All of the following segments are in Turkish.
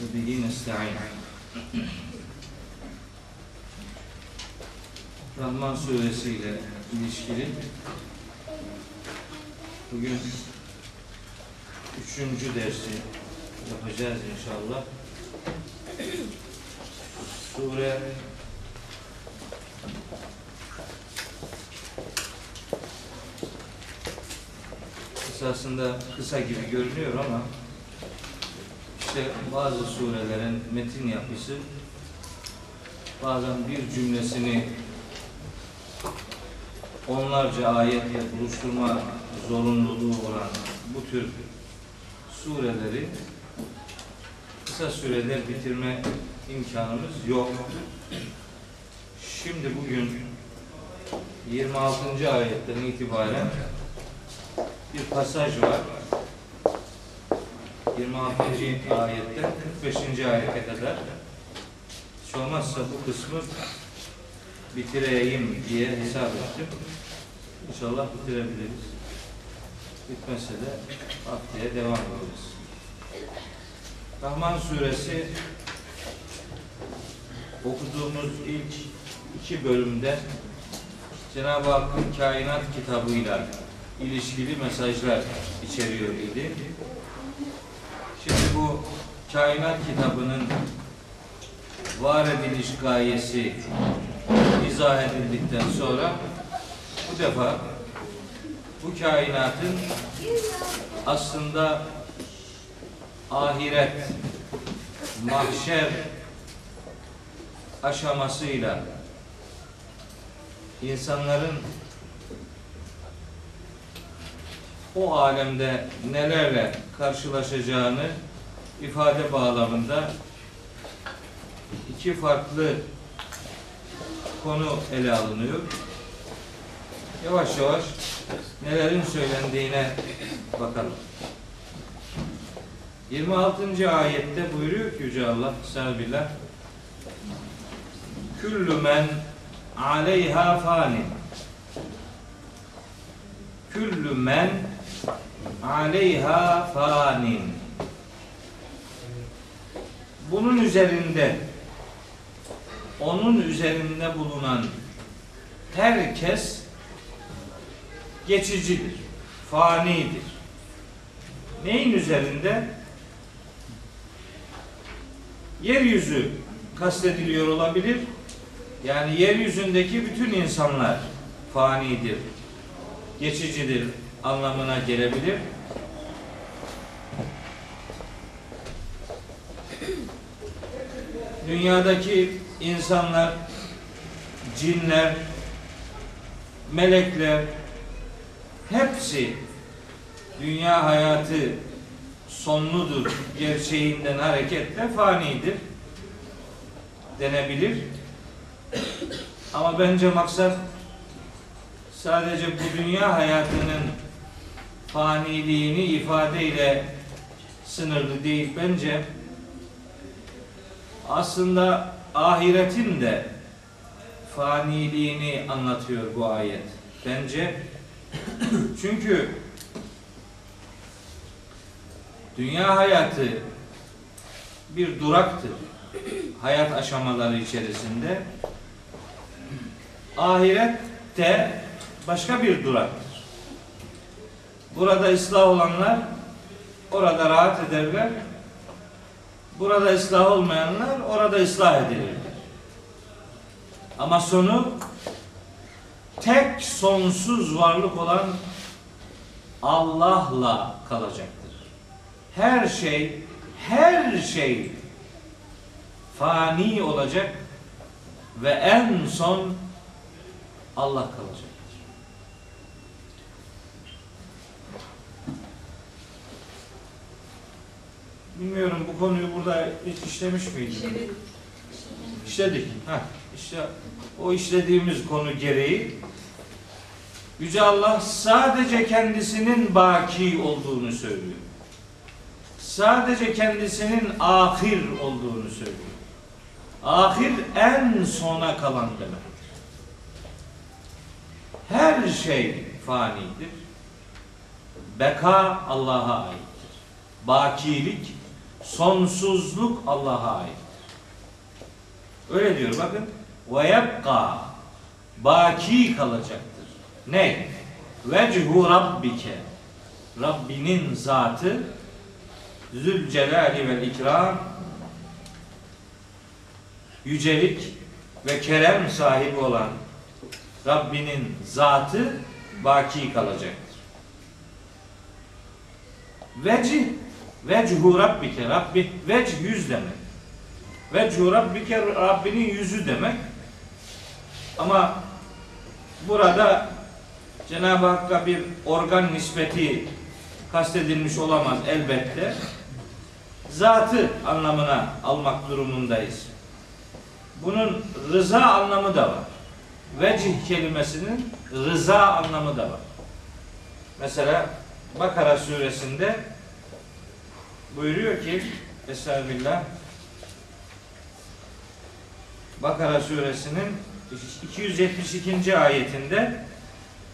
وبه نستعين Rahman suresi ile ilişkili bugün üçüncü dersi yapacağız inşallah. Sure esasında kısa gibi görünüyor ama işte bazı surelerin metin yapısı bazen bir cümlesini onlarca ayetle buluşturma zorunluluğu olan bu tür sureleri kısa sürede bitirme imkanımız yok. Şimdi bugün 26. ayetten itibaren bir pasaj var. 26. ayetten 45. ayete kadar hiç olmazsa bu kısmı bitireyim diye hesap ettim. İnşallah bitirebiliriz. Bitmezse de haftaya devam ederiz. Rahman suresi okuduğumuz ilk iki bölümde Cenab-ı Hakk'ın kainat kitabıyla ilişkili mesajlar içeriyor idi. Şimdi bu kainat kitabının var ediliş gayesi izah edildikten sonra bu defa bu kainatın aslında ahiret, mahşer aşamasıyla insanların o alemde nelerle karşılaşacağını ifade bağlamında iki farklı konu ele alınıyor. Yavaş yavaş nelerin söylendiğine bakalım. 26. ayette buyuruyor ki Yüce Allah Estağfirullah Küllü men aleyha fanin Küllü men aleyha fanin Bunun üzerinde onun üzerinde bulunan herkes geçicidir, fanidir. Neyin üzerinde? Yeryüzü kastediliyor olabilir. Yani yeryüzündeki bütün insanlar fanidir, geçicidir anlamına gelebilir. Dünyadaki insanlar, cinler, melekler hepsi dünya hayatı sonludur gerçeğinden hareketle fanidir denebilir. Ama bence maksat sadece bu dünya hayatının faniliğini ifadeyle sınırlı değil. Bence aslında ahiretin de faniliğini anlatıyor bu ayet. Bence çünkü dünya hayatı bir duraktır. Hayat aşamaları içerisinde. Ahiret de başka bir duraktır. Burada ıslah olanlar orada rahat ederler. Burada ıslah olmayanlar orada ıslah edilirler. Ama sonu tek sonsuz varlık olan Allah'la kalacaktır. Her şey, her şey fani olacak ve en son Allah kalacaktır. Bilmiyorum bu konuyu burada hiç işlemiş miydik? İşledik. Heh, işte o işlediğimiz konu gereği Yüce Allah sadece kendisinin baki olduğunu söylüyor. Sadece kendisinin ahir olduğunu söylüyor. Ahir en sona kalan demektir. Her şey fanidir. Beka Allah'a aittir. Bakilik Sonsuzluk Allah'a ait. Öyle diyor bakın. Ve yebqa baki kalacaktır. Ne? Vechu rabbike Rabbinin zatı Zülcelali ve ikram yücelik ve kerem sahibi olan Rabbinin zatı baki kalacaktır. Vecih vechu rabbike Rabbi vecih yüz demek. Vechu rabbike Rabbinin yüzü demek. Ama burada Cenab-ı Hakk'a bir organ nispeti kastedilmiş olamaz elbette. Zatı anlamına almak durumundayız. Bunun rıza anlamı da var. Vecih kelimesinin rıza anlamı da var. Mesela Bakara suresinde buyuruyor ki Estağfirullah Bakara suresinin 272. ayetinde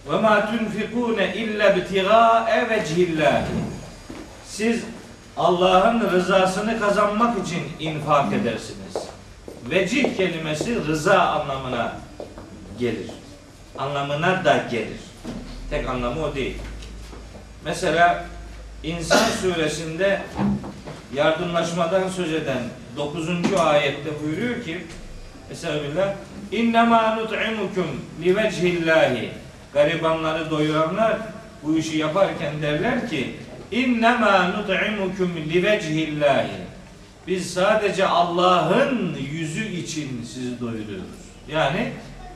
ve ma tunfikune illa bitigae vecihillah siz Allah'ın rızasını kazanmak için infak edersiniz. Vecih kelimesi rıza anlamına gelir. Anlamına da gelir. Tek anlamı o değil. Mesela İnsan suresinde yardımlaşmadan söz eden 9. ayette buyuruyor ki Estağfirullah İnnemâ nut'imukum li vecihillahi Garibanları doyuranlar bu işi yaparken derler ki İnnemâ nut'imukum li vecihillahi Biz sadece Allah'ın yüzü için sizi doyuruyoruz. Yani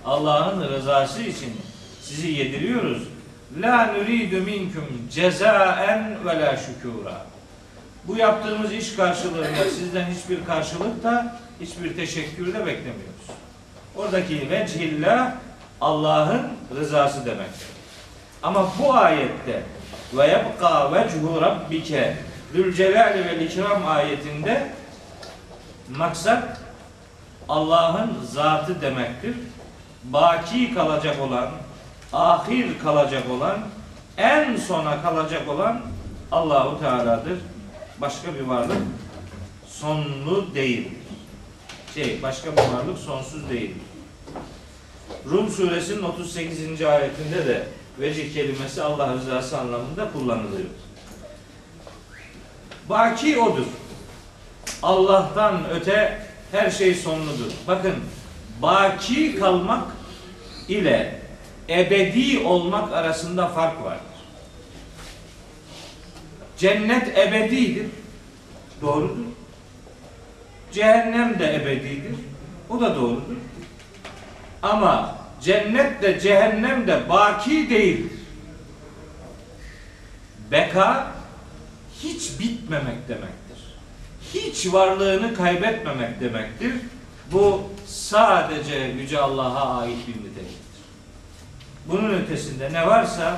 Allah'ın rızası için sizi yediriyoruz. La nuridu minkum cezaen ve la şükura. Bu yaptığımız iş karşılığında sizden hiçbir karşılık da hiçbir teşekkür de beklemiyoruz. Oradaki vecihillah Allah'ın rızası demektir. Ama bu ayette ve yebqa vechu rabbike zülcelali ve ikram ayetinde maksat Allah'ın zatı demektir. Baki kalacak olan, ahir kalacak olan, en sona kalacak olan Allahu Teala'dır. Başka bir varlık sonlu değildir. Şey, başka bir varlık sonsuz değildir. Rum suresinin 38. ayetinde de vecih kelimesi Allah rızası anlamında kullanılıyor. Baki odur. Allah'tan öte her şey sonludur. Bakın baki kalmak ile ebedi olmak arasında fark vardır. Cennet ebedidir. Doğrudur. Cehennem de ebedidir. O da doğrudur. Ama cennet de cehennem de baki değildir. Beka hiç bitmemek demektir. Hiç varlığını kaybetmemek demektir. Bu sadece Yüce Allah'a ait bir niteliktir. Bunun ötesinde ne varsa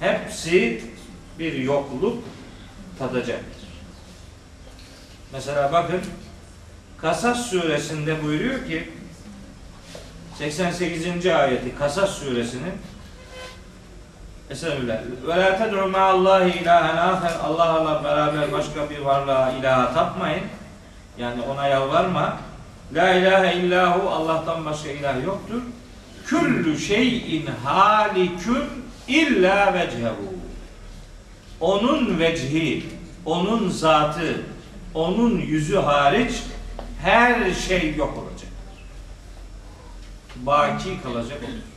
hepsi bir yokluk tadacaktır. Mesela bakın Kasas suresinde buyuruyor ki 88. ayeti Kasas suresinin Estağfirullah. Ve la ted'u ma'allahi ilahen aher. Allah'la beraber başka bir varlığa ilaha tapmayın. Yani ona yalvarma. La ilahe illahu Allah'tan başka ilah yoktur. Küllü şeyin halikün illa vechehu. Onun vecihi, onun zatı, onun yüzü hariç her şey yok olacak. Baki kalacak olur.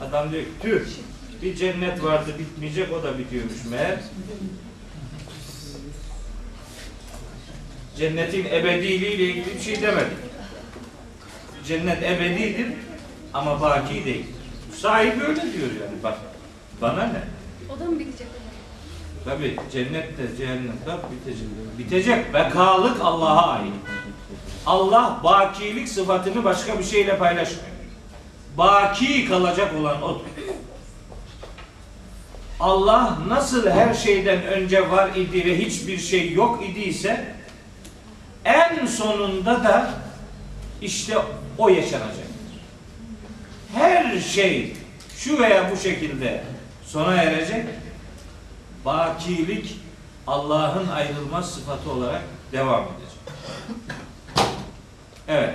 Adam diyor ki tüh bir cennet vardı bitmeyecek o da bitiyormuş meğer. Cennetin ebediliği ile ilgili bir şey demedik. Cennet ebedidir ama baki değildir. Sahibi öyle diyor yani bak. Bana ne? O da mı bitecek? Tabi cennet de cehennem de bitecek. Bitecek. Bekalık Allah'a ait. Allah bakilik sıfatını başka bir şeyle paylaşmıyor. Baki kalacak olan odur. Allah nasıl her şeyden önce var idi ve hiçbir şey yok idiyse en sonunda da işte o yaşanacaktır. Her şey şu veya bu şekilde sona erecek. Bakilik Allah'ın ayrılmaz sıfatı olarak devam edecek. Evet.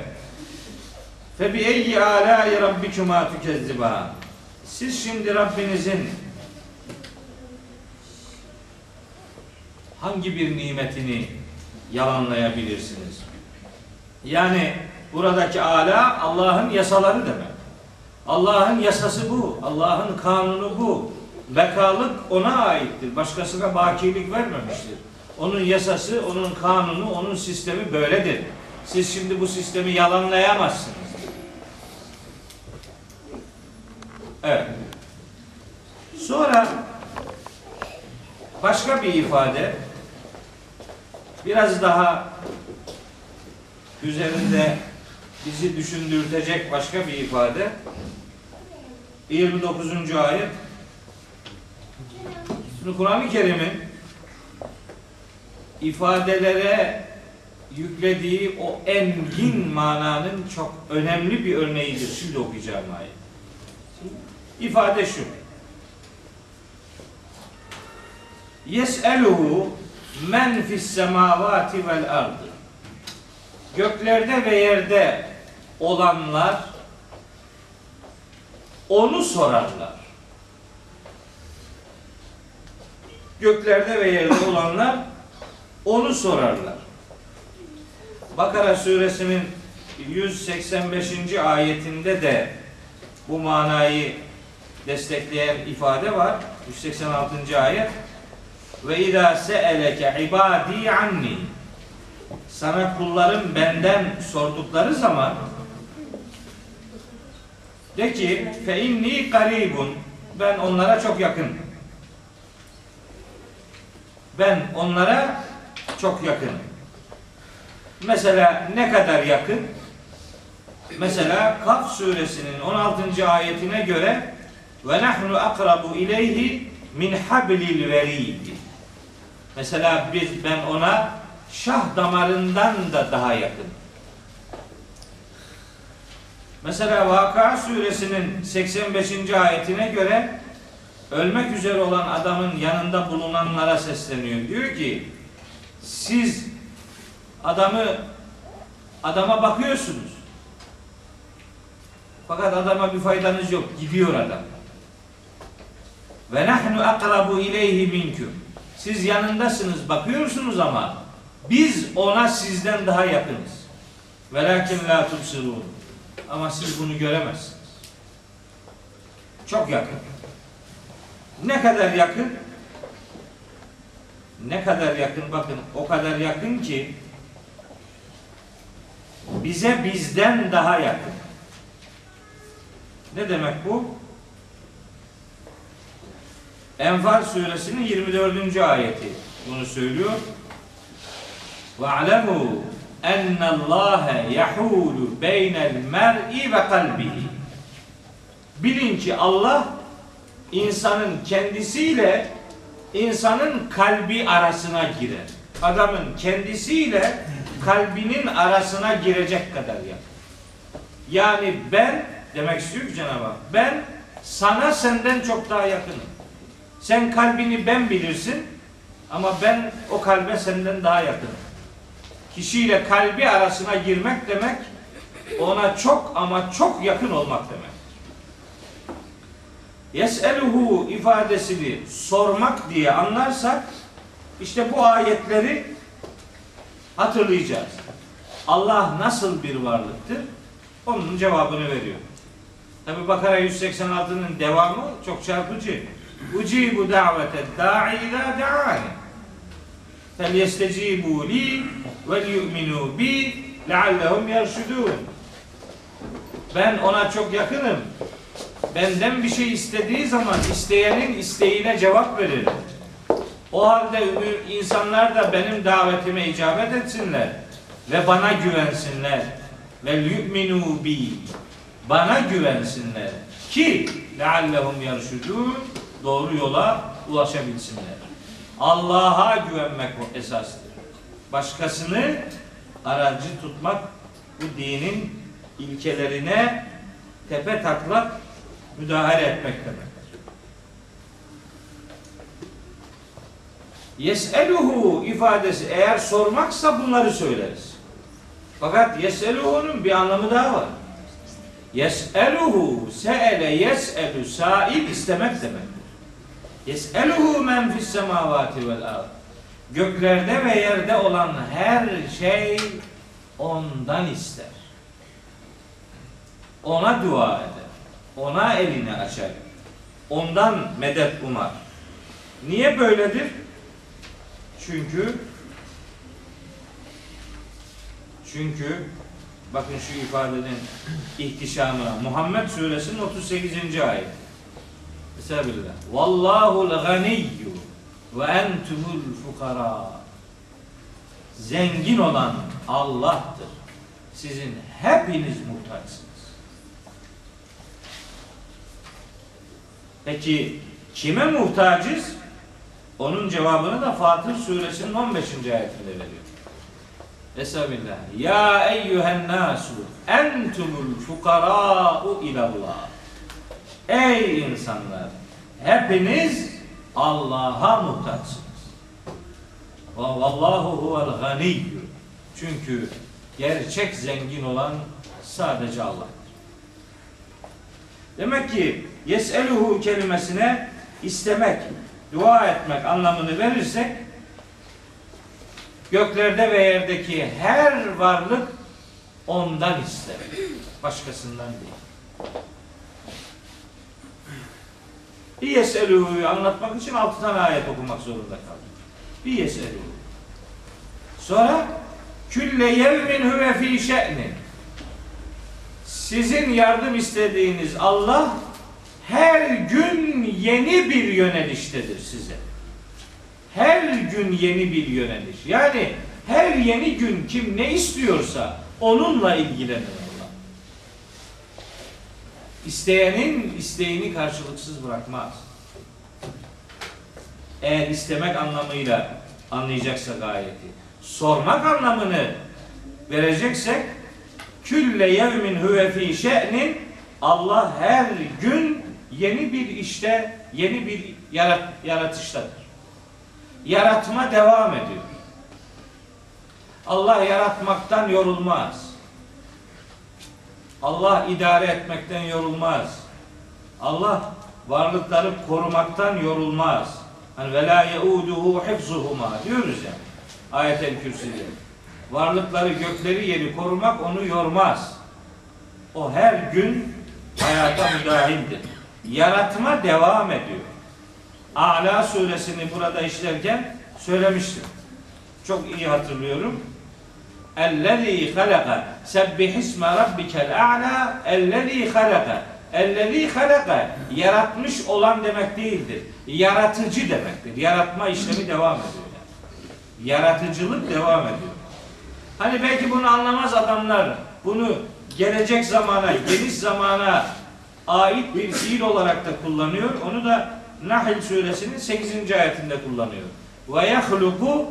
Fe bi eyyi alâi rabbikuma tükezzibâ. Siz şimdi Rabbinizin hangi bir nimetini yalanlayabilirsiniz? Yani buradaki ala Allah'ın yasaları demek. Allah'ın yasası bu. Allah'ın kanunu bu. Bekalık ona aittir. Başkasına bakilik vermemiştir. Onun yasası, onun kanunu, onun sistemi böyledir. Siz şimdi bu sistemi yalanlayamazsınız. Evet. Sonra başka bir ifade biraz daha üzerinde bizi düşündürtecek başka bir ifade 29. ayet Şimdi Kur'an-ı Kerim'in ifadelere yüklediği o engin mananın çok önemli bir örneğidir. Şimdi okuyacağım ayet. İfade şu. Yes'eluhu men fis semavati vel ardı. Göklerde ve yerde olanlar onu sorarlar. Göklerde ve yerde olanlar onu sorarlar. Bakara suresinin 185. ayetinde de bu manayı destekleyen ifade var. 186. ayet. Ve izâ se'eleke ibâdî anni. Sana kullarım benden sordukları zaman de ki fe inni garibun ben onlara çok yakın. Ben onlara çok yakın. Mesela ne kadar yakın? Mesela Kaf suresinin 16. ayetine göre ve nahnu akrabu ileyhi min hablil verid. Mesela biz ben ona şah damarından da daha yakın. Mesela Vaka suresinin 85. ayetine göre ölmek üzere olan adamın yanında bulunanlara sesleniyor. Diyor ki siz adamı adama bakıyorsunuz. Fakat adama bir faydanız yok. Gidiyor adam. Ve nahnu akrabu ileyhi minküm. Siz yanındasınız, bakıyorsunuz ama biz ona sizden daha yakınız. Velakin la tubsirun. Ama siz bunu göremezsiniz. Çok yakın. Ne kadar yakın? Ne kadar yakın bakın o kadar yakın ki bize bizden daha yakın. Ne demek bu? Enfal suresinin 24. ayeti bunu söylüyor. Ve alemu enne Allah yahulu beynel mer'i ve kalbihi. Bilin ki Allah insanın kendisiyle insanın kalbi arasına girer. Adamın kendisiyle kalbinin arasına girecek kadar yakın. Yani ben demek istiyor ki Cenab-ı Hak ben sana senden çok daha yakınım. Sen kalbini ben bilirsin ama ben o kalbe senden daha yakınım. Kişiyle kalbi arasına girmek demek ona çok ama çok yakın olmak demek. Yes'eluhu ifadesini sormak diye anlarsak işte bu ayetleri hatırlayacağız. Allah nasıl bir varlıktır? Onun cevabını veriyor. Tabi Bakara 186'nın devamı çok çarpıcı. Ucibu davete da'i ila da'ani. Li ve yu'minu bi leallehum yerşudun. Ben ona çok yakınım. Benden bir şey istediği zaman isteyenin isteğine cevap veririm. O halde insanlar da benim davetime icabet etsinler ve bana güvensinler ve yu'minu bi bana güvensinler ki leallehum yerşudun doğru yola ulaşabilsinler. Allah'a güvenmek esastır. Başkasını aracı tutmak bu dinin ilkelerine tepe taklak müdahale etmek demektir. Yes'eluhu ifadesi eğer sormaksa bunları söyleriz. Fakat yes'eluhu'nun bir anlamı daha var. Yes'eluhu se'ele yes'elu sail istemek demektir. Yes'eluhu men fis semavati vel ard. Göklerde ve yerde olan her şey ondan ister. Ona dua eder. Ona elini açar. Ondan medet umar. Niye böyledir? Çünkü çünkü bakın şu ifadenin ihtişamına Muhammed suresinin 38. ayet. Estağfirullah. Vallahu'l ganiyyu ve entumul fukara. Zengin olan Allah'tır. Sizin hepiniz muhtaçsınız. Peki kime muhtacız? Onun cevabını da Fatır suresinin 15. ayetinde veriyor. Estağfirullah. Ya eyyühen nasu entumul fukara'u ilallah. Ey insanlar! Hepiniz Allah'a muhtaçsınız. Ve vallahu huvel ganiyyü. Çünkü gerçek zengin olan sadece Allah'tır. Demek ki yes'eluhu kelimesine istemek, dua etmek anlamını verirsek göklerde ve yerdeki her varlık ondan ister. Başkasından değil. Bir yeseluhu'yu anlatmak için altı tane ayet okumak zorunda kaldım. Bir yeseluhu. Sonra külle yevmin huve fi şe'nin. Sizin yardım istediğiniz Allah her gün yeni bir yöneliştedir size. Her gün yeni bir yöneliş. Yani her yeni gün kim ne istiyorsa onunla ilgilenir. İsteyenin isteğini karşılıksız bırakmaz. Eğer istemek anlamıyla anlayacaksak ayeti. Sormak anlamını vereceksek külle yevmin huve fi şe'nin Allah her gün yeni bir işte, yeni bir yarat, yaratıştadır. Yaratma devam ediyor. Allah yaratmaktan yorulmaz. Allah idare etmekten yorulmaz. Allah varlıkları korumaktan yorulmaz. Hani ve la yeuduhu hifzuhuma diyoruz ya. Ayet-el Kürsi'de. Varlıkları, gökleri, yeri korumak onu yormaz. O her gün hayata müdahildir. Yaratma devam ediyor. A'la suresini burada işlerken söylemiştim. Çok iyi hatırlıyorum. Ellezî halaka sebbihisme rabbikel a'la ellezî halaka ellezî halaka yaratmış olan demek değildir. Yaratıcı demektir. Yaratma işlemi devam ediyor. Yani. Yaratıcılık devam ediyor. Hani belki bunu anlamaz adamlar bunu gelecek zamana, geniş zamana ait bir fiil olarak da kullanıyor. Onu da Nahl suresinin 8. ayetinde kullanıyor. Ve yahluku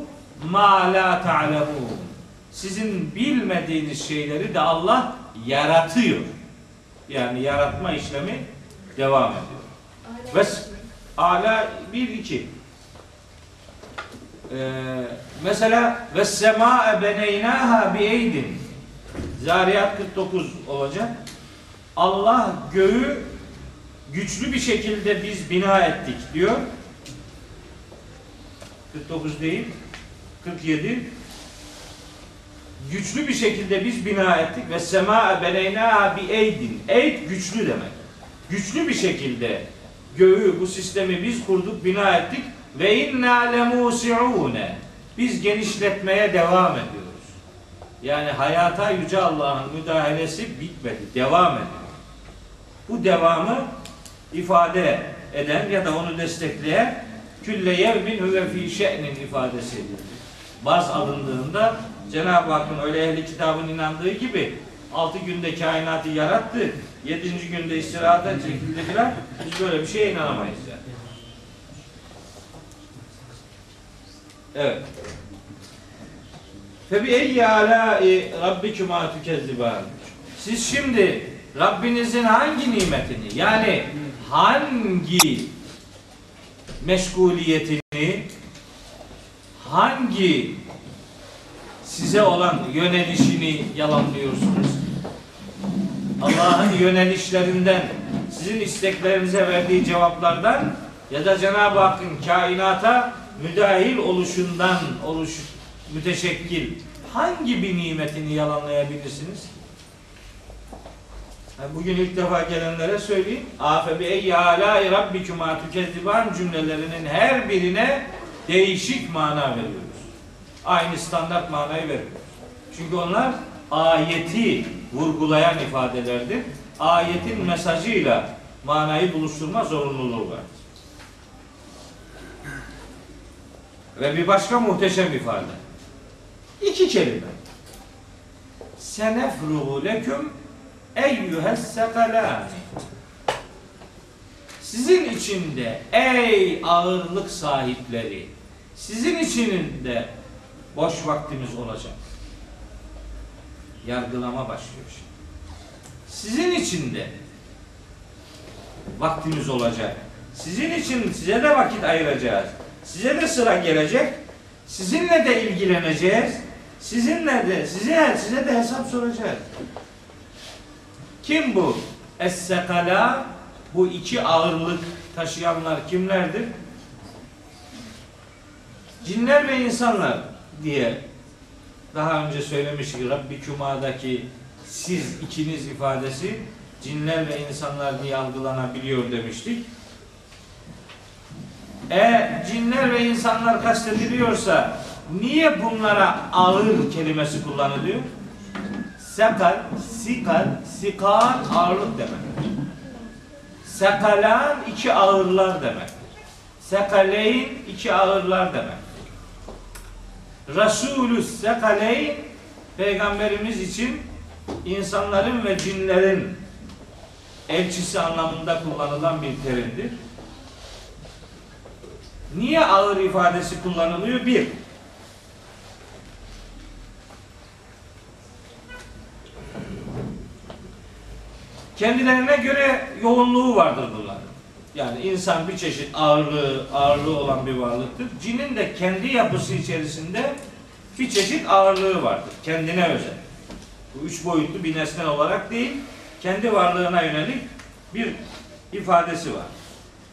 ma la ta'lemun. Sizin bilmediğiniz şeyleri de Allah yaratıyor. Yani yaratma işlemi devam ediyor. Ve ala 1 2 ee, mesela ve sema beneynaha bi eydin Zariyat 49 olacak. Allah göğü güçlü bir şekilde biz bina ettik diyor. 49 değil. 47 güçlü bir şekilde biz bina ettik ve sema beneyna bi eydin. Eyd güçlü demek. Güçlü bir şekilde göğü bu sistemi biz kurduk, bina ettik ve inna lemusiune. Biz genişletmeye devam ediyoruz. Yani hayata yüce Allah'ın müdahalesi bitmedi, devam ediyor. Bu devamı ifade eden ya da onu destekleyen külle yevmin huve fi şe'nin ifadesi baz alındığında Cenab-ı Hakk'ın öyle ehli kitabın inandığı gibi altı günde kainatı yarattı, yedinci günde istirahata çekildi filan biz böyle bir şeye inanamayız yani. Evet. Febi eyyi alâi rabbikuma tükezziban. Siz şimdi Rabbinizin hangi nimetini yani hangi meşguliyetini hangi size olan yönelişini yalanlıyorsunuz? Allah'ın yönelişlerinden, sizin isteklerinize verdiği cevaplardan ya da Cenab-ı Hakk'ın kainata müdahil oluşundan oluş müteşekkil hangi bir nimetini yalanlayabilirsiniz? Bugün ilk defa gelenlere söyleyeyim. Afe bi eyyi alâi rabbikuma tükezziban cümlelerinin her birine değişik mana veriyoruz. Aynı standart manayı veriyoruz. Çünkü onlar ayeti vurgulayan ifadelerdir. Ayetin mesajıyla manayı buluşturma zorunluluğu vardır. Ve bir başka muhteşem ifade. İki kelime. Senefruhu leküm eyyühes sekalâni. Sizin içinde ey ağırlık sahipleri, sizin içinde boş vaktimiz olacak. Yargılama başlıyor şimdi. Sizin içinde vaktimiz olacak. Sizin için size de vakit ayıracağız. Size de sıra gelecek. Sizinle de ilgileneceğiz. Sizinle de size size de hesap soracağız. Kim bu? Es-sekala bu iki ağırlık taşıyanlar kimlerdir? Cinler ve insanlar diye daha önce söylemiştik Rabbi Kuma'daki siz ikiniz ifadesi cinler ve insanlar diye algılanabiliyor demiştik. E cinler ve insanlar kastediliyorsa niye bunlara ağır kelimesi kullanılıyor? Sekal, sikal, sikal ağırlık demektir. Sekalan iki ağırlar demektir. Sekaleyn iki ağırlar demektir. Resulü sekaleyn peygamberimiz için insanların ve cinlerin elçisi anlamında kullanılan bir terimdir. Niye ağır ifadesi kullanılıyor? Bir, kendilerine göre yoğunluğu vardır bunların. Yani insan bir çeşit ağırlığı, ağırlığı olan bir varlıktır. Cinin de kendi yapısı içerisinde bir çeşit ağırlığı vardır. Kendine özel. Bu üç boyutlu bir nesne olarak değil, kendi varlığına yönelik bir ifadesi var.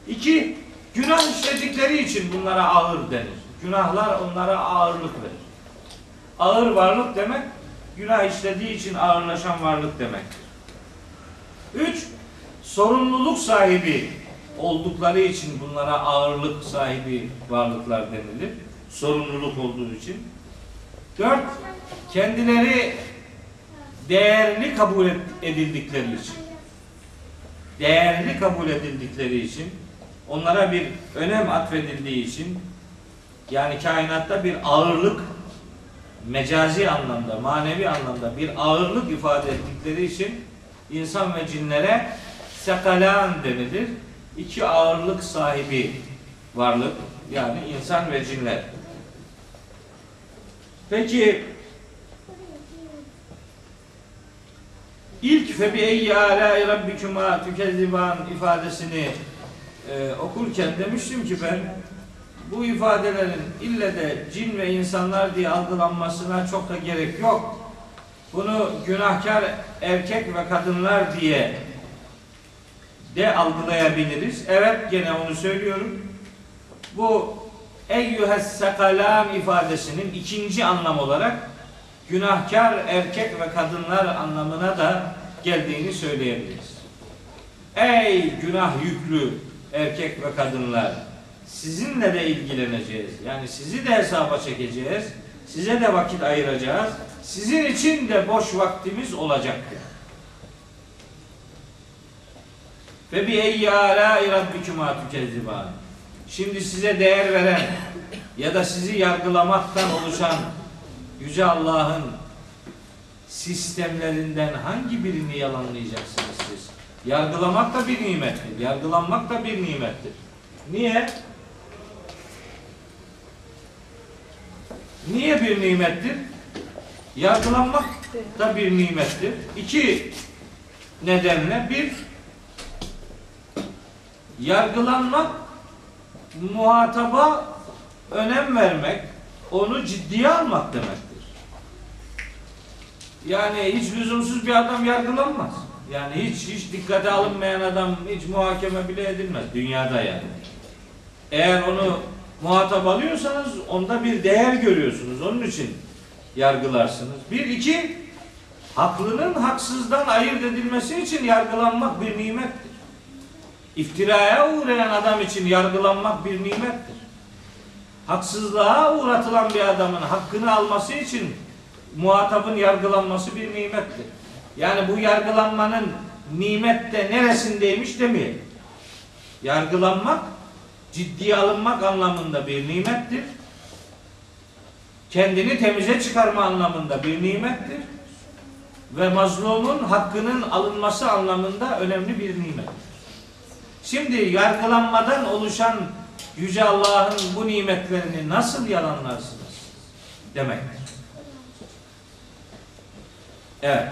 İki, günah işledikleri için bunlara ağır denir. Günahlar onlara ağırlık verir. Ağır varlık demek, günah işlediği için ağırlaşan varlık demektir. Üç, sorumluluk sahibi oldukları için bunlara ağırlık sahibi varlıklar denilir. Sorumluluk olduğu için. Dört, kendileri değerli kabul edildikleri için. Değerli kabul edildikleri için, onlara bir önem atfedildiği için, yani kainatta bir ağırlık, mecazi anlamda, manevi anlamda bir ağırlık ifade ettikleri için insan ve cinlere sekalan denilir. İki ağırlık sahibi varlık yani insan ve cinler. Peki ilk fe bi eyyi alâi rabbikuma tükezziban ifadesini e, okurken demiştim ki ben bu ifadelerin ille de cin ve insanlar diye algılanmasına çok da gerek yok. Bunu günahkar erkek ve kadınlar diye de algılayabiliriz. Evet gene onu söylüyorum. Bu eyyühes sekalam ifadesinin ikinci anlam olarak günahkar erkek ve kadınlar anlamına da geldiğini söyleyebiliriz. Ey günah yüklü erkek ve kadınlar sizinle de ilgileneceğiz. Yani sizi de hesaba çekeceğiz. Size de vakit ayıracağız. Sizin için de boş vaktimiz olacaktır. Ve bi eyyi alâi rabbikuma tükezziban. Şimdi size değer veren ya da sizi yargılamaktan oluşan Yüce Allah'ın sistemlerinden hangi birini yalanlayacaksınız siz? Yargılamak da bir nimettir. Yargılanmak da bir nimettir. Niye? Niye bir nimettir? Yargılanmak da bir nimettir. İki nedenle bir yargılanmak muhataba önem vermek, onu ciddiye almak demektir. Yani hiç lüzumsuz bir adam yargılanmaz. Yani hiç hiç dikkate alınmayan adam hiç muhakeme bile edilmez dünyada yani. Eğer onu muhatap alıyorsanız onda bir değer görüyorsunuz. Onun için yargılarsınız. Bir, iki, haklının haksızdan ayırt edilmesi için yargılanmak bir nimettir. İftiraya uğrayan adam için yargılanmak bir nimettir. Haksızlığa uğratılan bir adamın hakkını alması için muhatabın yargılanması bir nimettir. Yani bu yargılanmanın nimette neresindeymiş demeyelim. Yargılanmak ciddiye alınmak anlamında bir nimettir. Kendini temize çıkarma anlamında bir nimettir. Ve mazlumun hakkının alınması anlamında önemli bir nimettir. Şimdi yargılanmadan oluşan Yüce Allah'ın bu nimetlerini nasıl yalanlarsınız? Demektir. Evet.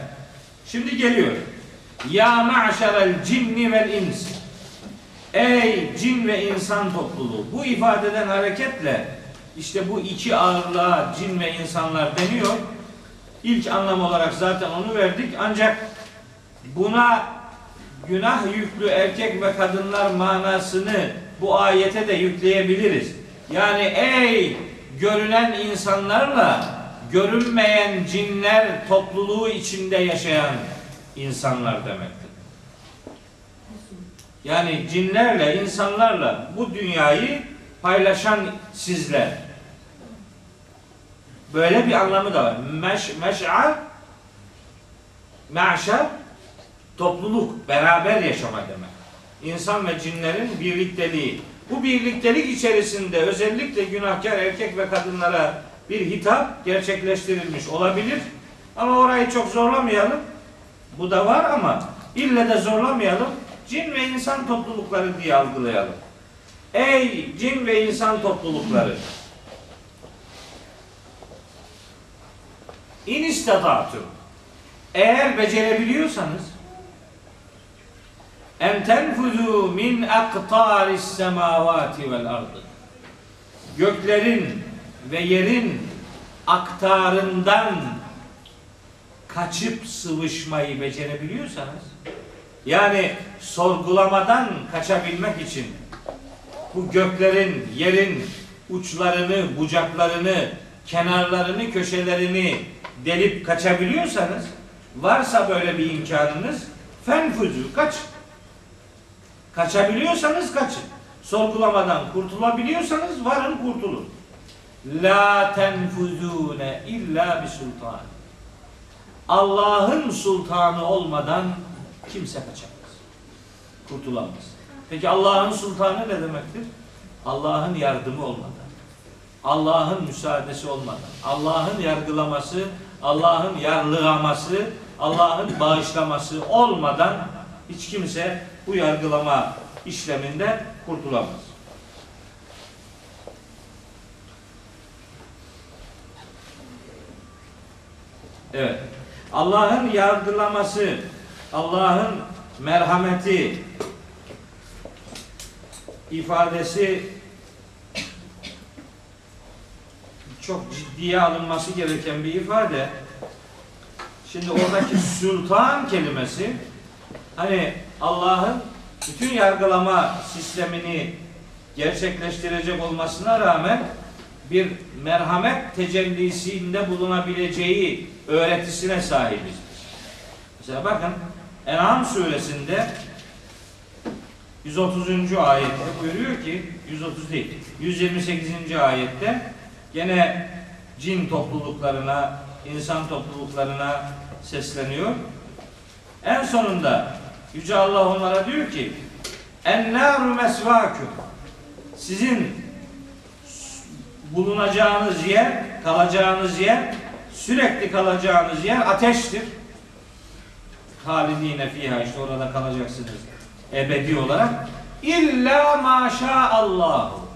Şimdi geliyor. Ya ma'şerel cinni vel ins. Ey cin ve insan topluluğu. Bu ifadeden hareketle işte bu iki ağırlığa cin ve insanlar deniyor. İlk anlam olarak zaten onu verdik. Ancak buna günah yüklü erkek ve kadınlar manasını bu ayete de yükleyebiliriz. Yani ey görünen insanlarla görünmeyen cinler topluluğu içinde yaşayan insanlar demektir. Yani cinlerle, insanlarla bu dünyayı paylaşan sizler. Böyle bir anlamı da var. Meş, meş'ar me'şer topluluk, beraber yaşama demek. İnsan ve cinlerin birlikteliği. Bu birliktelik içerisinde özellikle günahkar erkek ve kadınlara bir hitap gerçekleştirilmiş olabilir. Ama orayı çok zorlamayalım. Bu da var ama ille de zorlamayalım. Cin ve insan toplulukları diye algılayalım. Ey cin ve insan toplulukları! İn istata'tum. Eğer becerebiliyorsanız en tenfuzu min aktaris semavati vel ardı. Göklerin ve yerin aktarından kaçıp sıvışmayı becerebiliyorsanız yani sorgulamadan kaçabilmek için bu göklerin, yerin uçlarını, bucaklarını, kenarlarını, köşelerini delip kaçabiliyorsanız varsa böyle bir imkanınız fenfuzu kaç. Kaçabiliyorsanız kaçın. Sorgulamadan kurtulabiliyorsanız varın kurtulun. La tenfuzune illa bi sultan. Allah'ın sultanı olmadan kimse kaçamaz. Kurtulamaz. Peki Allah'ın sultanı ne demektir? Allah'ın yardımı olmadan, Allah'ın müsaadesi olmadan, Allah'ın yargılaması, Allah'ın yarlıgaması, Allah'ın bağışlaması olmadan hiç kimse bu yargılama işleminden kurtulamaz. Evet. Allah'ın yargılaması, Allah'ın merhameti ifadesi çok ciddiye alınması gereken bir ifade. Şimdi oradaki sultan kelimesi hani Allah'ın bütün yargılama sistemini gerçekleştirecek olmasına rağmen bir merhamet tecellisinde bulunabileceği öğretisine sahibiz. Mesela bakın En'am suresinde 130. ayette buyuruyor ki 130 değil 128. ayette gene cin topluluklarına insan topluluklarına sesleniyor. En sonunda Yüce Allah onlara diyor ki Ennâru mesvâküm Sizin bulunacağınız yer, kalacağınız yer, sürekli kalacağınız yer ateştir. Halidine fiha işte orada kalacaksınız ebedi olarak. İlla maşa Allahu.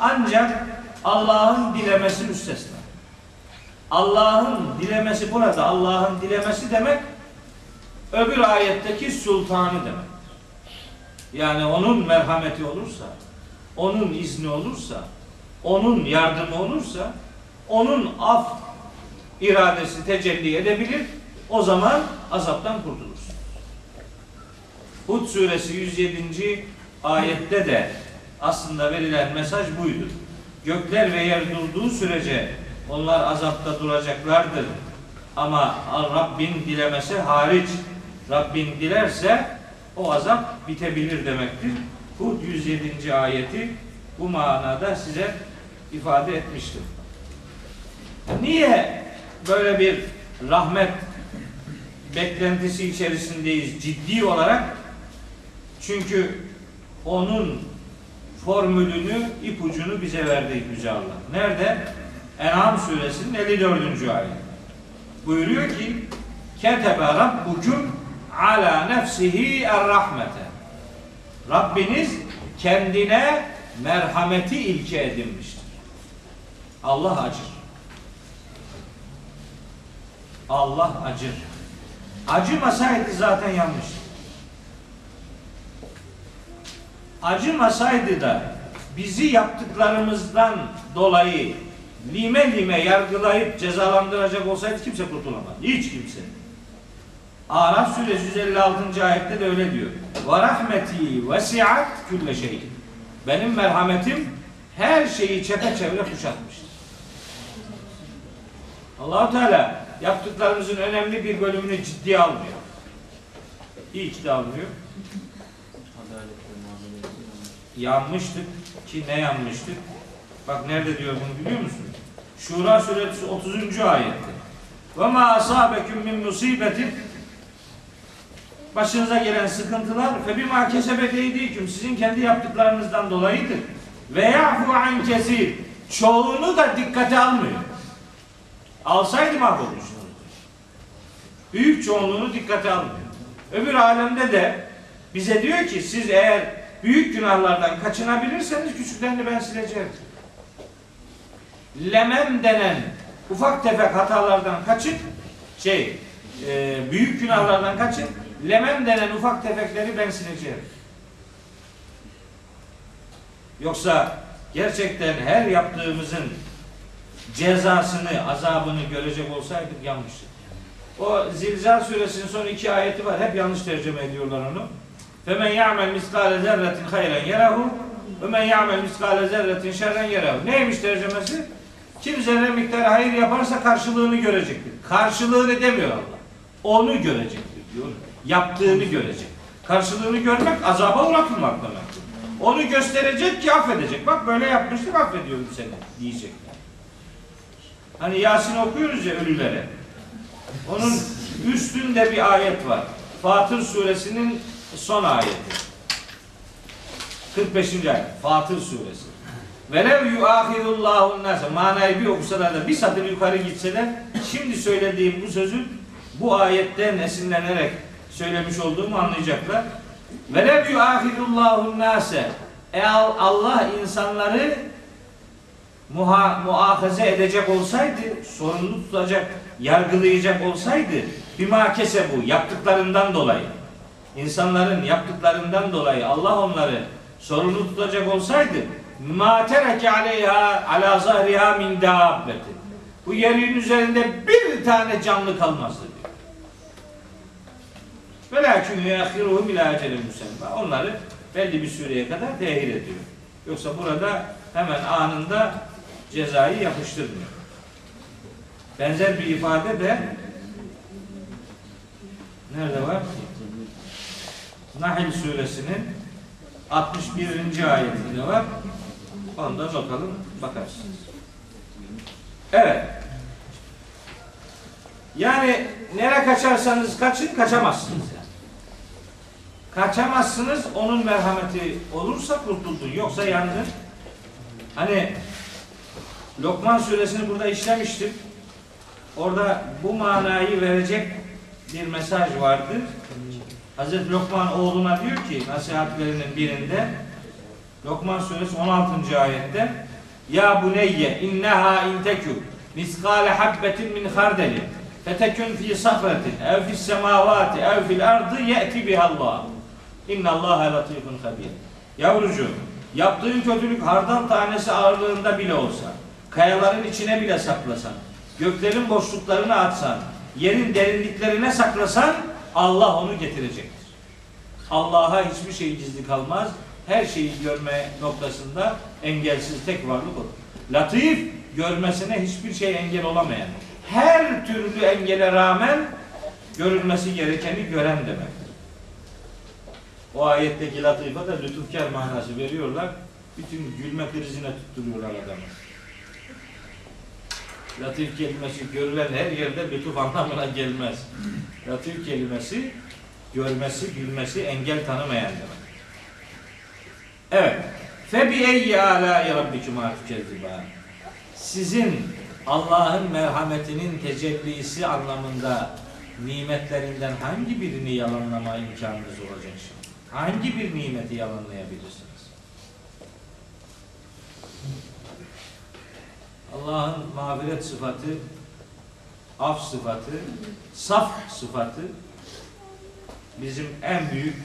Ancak Allah'ın dilemesi müstesna. Allah'ın dilemesi burada. Allah'ın dilemesi demek öbür ayetteki sultanı demek. Yani onun merhameti olursa, onun izni olursa, onun yardımı olursa onun af iradesi tecelli edebilir. O zaman azaptan kurtulursun. Hud suresi 107. ayette de aslında verilen mesaj buydu. Gökler ve yer durduğu sürece onlar azapta duracaklardır. Ama Rabbin dilemese hariç Rabbin dilerse o azap bitebilir demektir. Hud 107. ayeti bu manada size ifade etmiştim. Niye böyle bir rahmet beklentisi içerisindeyiz ciddi olarak? Çünkü onun formülünü, ipucunu bize verdi Yüce Allah. Nerede? En'am suresinin 54. ayet. Buyuruyor ki Ketebe Rabbukum ala nefsihi er-rahmete. Rabbiniz kendine merhameti ilke edinmiştir. Allah acır. Allah acır. Acımasaydı zaten yanlış. Acımasaydı da bizi yaptıklarımızdan dolayı lime lime yargılayıp cezalandıracak olsaydı kimse kurtulamaz. Hiç kimse. Araf suresi 156. ayette de öyle diyor. Ve rahmeti vesiat külle şey. Benim merhametim her şeyi çepeçevre kuşatmıştır. Allahu Teala yaptıklarımızın önemli bir bölümünü ciddiye almıyor. Hiç de almıyor. Yanmıştık ki ne yanmıştık? Bak nerede diyor bunu biliyor musun? Şura suresi 30. ayette. Ve ma asabeküm min musibetin başınıza gelen sıkıntılar fe bima kesebet eydiküm sizin kendi yaptıklarınızdan dolayıdır. Ve yafu an kesir. Çoğunu da dikkate almıyor. Alsaydı mahvolmuşsunuz. Büyük çoğunluğunu dikkate almıyor. Öbür alemde de bize diyor ki siz eğer büyük günahlardan kaçınabilirseniz küçüklerini ben sileceğim. Lemem denen ufak tefek hatalardan kaçın, şey, e, büyük günahlardan kaçın, lemem denen ufak tefekleri ben sileceğim. Yoksa gerçekten her yaptığımızın cezasını, azabını görecek olsaydık yanlıştık. O Zilzal suresinin son iki ayeti var. Hep yanlış tercüme ediyorlar onu. Ya'mel miskale zerretin hayren yerahu ve men ya'mel miskale zerretin şerren yerahu. Neymiş tercümesi? Kim zerre miktarı hayır yaparsa karşılığını görecektir. Karşılığını demiyor Allah. Onu görecektir diyor. Yaptığını görecek. Karşılığını görmek azaba uğratılmak demektir. Onu gösterecek ki affedecek. Bak böyle yapmıştık affediyorum seni diyecek. Hani Yasin okuyoruz ya ölülere. Onun üstünde bir ayet var. Fatır suresinin son ayeti. 45. ayet. Fatır suresi. Velev yuahidullahu nase manayı bir okusalar da bir satır yukarı gitseler şimdi söylediğim bu sözün bu ayetten esinlenerek söylemiş olduğumu anlayacaklar. Velev yuahidullahu nase eğer Allah insanları muha, muahaze edecek olsaydı, sorumlu tutacak, yargılayacak olsaydı bima bu yaptıklarından dolayı insanların yaptıklarından dolayı Allah onları sorumlu tutacak olsaydı ma tereke aleyha ala zahriha min bu yerin üzerinde bir tane canlı kalmazdı diyor. Velakin yuakhiruhum ila ecelin musemma. Onları belli bir süreye kadar tehir ediyor. Yoksa burada hemen anında cezayı yapıştırmıyor. Benzer bir ifade de nerede var? Nahl suresinin 61. ayetinde var. Onu da bakalım, bakarsınız. Evet. Yani nereye kaçarsanız kaçın, kaçamazsınız. Kaçamazsınız, onun merhameti olursa kurtuldun, yoksa yandın. Hani Lokman suresini burada işlemiştim. Orada bu manayı verecek bir mesaj vardır. Hazreti Lokman oğluna diyor ki nasihatlerinin birinde Lokman suresi 16. ayette Ya buneyye inneha intekü miskale habbetin min hardeli fetekün fi sahretin ev fis semavati ev fil ardı ye'ti bihallah innallâhe latifun habir Yavrucuğum Yaptığın kötülük hardal tanesi ağırlığında bile olsa, kayaların içine bile saklasan, göklerin boşluklarına atsan, yerin derinliklerine saklasan Allah onu getirecektir. Allah'a hiçbir şey gizli kalmaz. Her şeyi görme noktasında engelsiz tek varlık odur. Latif görmesine hiçbir şey engel olamayan. Her türlü engele rağmen görülmesi gerekeni gören demektir. O ayetteki latife de lütufkar manası veriyorlar. Bütün gülme krizine tutturuyorlar adamı. Latif kelimesi görülen her yerde lütuf anlamına gelmez. Latif kelimesi görmesi, bilmesi engel tanımayan demek. Evet. Fe bi eyyi alâi rabbikuma tükezziban. Sizin Allah'ın merhametinin tecellisi anlamında nimetlerinden hangi birini yalanlama imkanınız olacak şimdi? Hangi bir nimeti yalanlayabilirsiniz? Allah'ın mağfiret sıfatı, af sıfatı, saf sıfatı bizim en büyük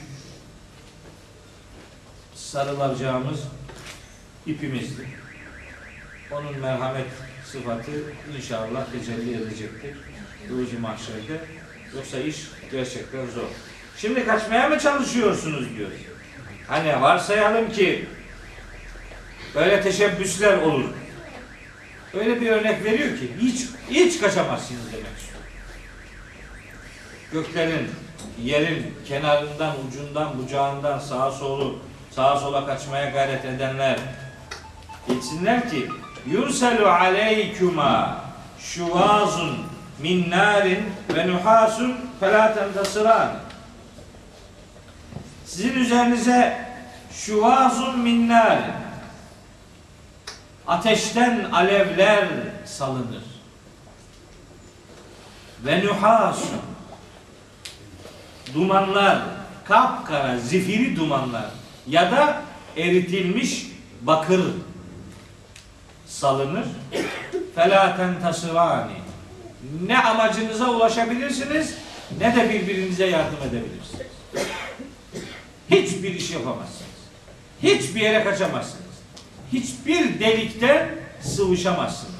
sarılacağımız ipimizdir. Onun merhamet sıfatı inşallah tecelli edecektir. Ruzi mahşerde. Yoksa iş gerçekten zor. Şimdi kaçmaya mı çalışıyorsunuz diyor. Hani varsayalım ki böyle teşebbüsler olur. Öyle bir örnek veriyor ki hiç hiç kaçamazsınız demek istiyor. Göklerin, yerin kenarından, ucundan, bucağından sağa solu, sağa sola kaçmaya gayret edenler bilsinler ki yurselu aleykuma şuvazun min narin ve nuhasun felâ tentasıran sizin üzerinize şuvazun min narin ateşten alevler salınır ve nuhasun dumanlar kapkara zifiri dumanlar ya da eritilmiş bakır salınır. Felaten tasırani. Ne amacınıza ulaşabilirsiniz ne de birbirinize yardım edebilirsiniz. Hiçbir iş yapamazsınız. Hiçbir yere kaçamazsınız. Hiçbir delikte sıvışamazsınız.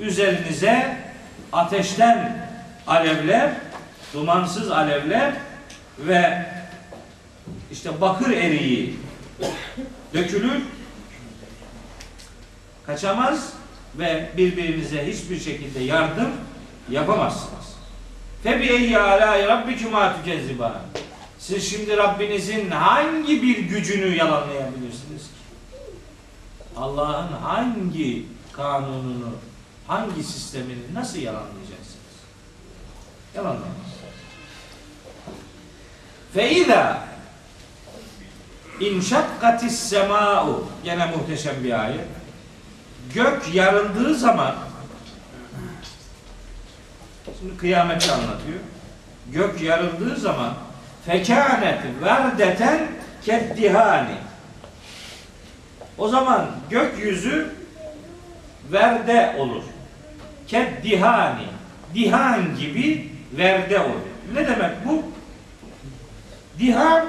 Üzerinize ateşten alevler, dumansız alevler ve işte bakır eriği dökülür, kaçamaz ve birbirinize hiçbir şekilde yardım yapamazsınız. Febi eyyi alâi rabbikuma tükezziban. Siz şimdi Rabbinizin hangi bir gücünü yalanlayabilirsiniz ki? Allah'ın hangi kanununu, hangi sistemini nasıl yalanlayacaksınız? Yalanlayamazsınız. Fe izâ İnşakkatis sema'u gene muhteşem bir ayet. Gök yarıldığı zaman şimdi kıyameti anlatıyor. Gök yarıldığı zaman fekânet verdeten keddihani o zaman gökyüzü verde olur. Keddihani dihan gibi verde olur. Ne demek bu? Dihan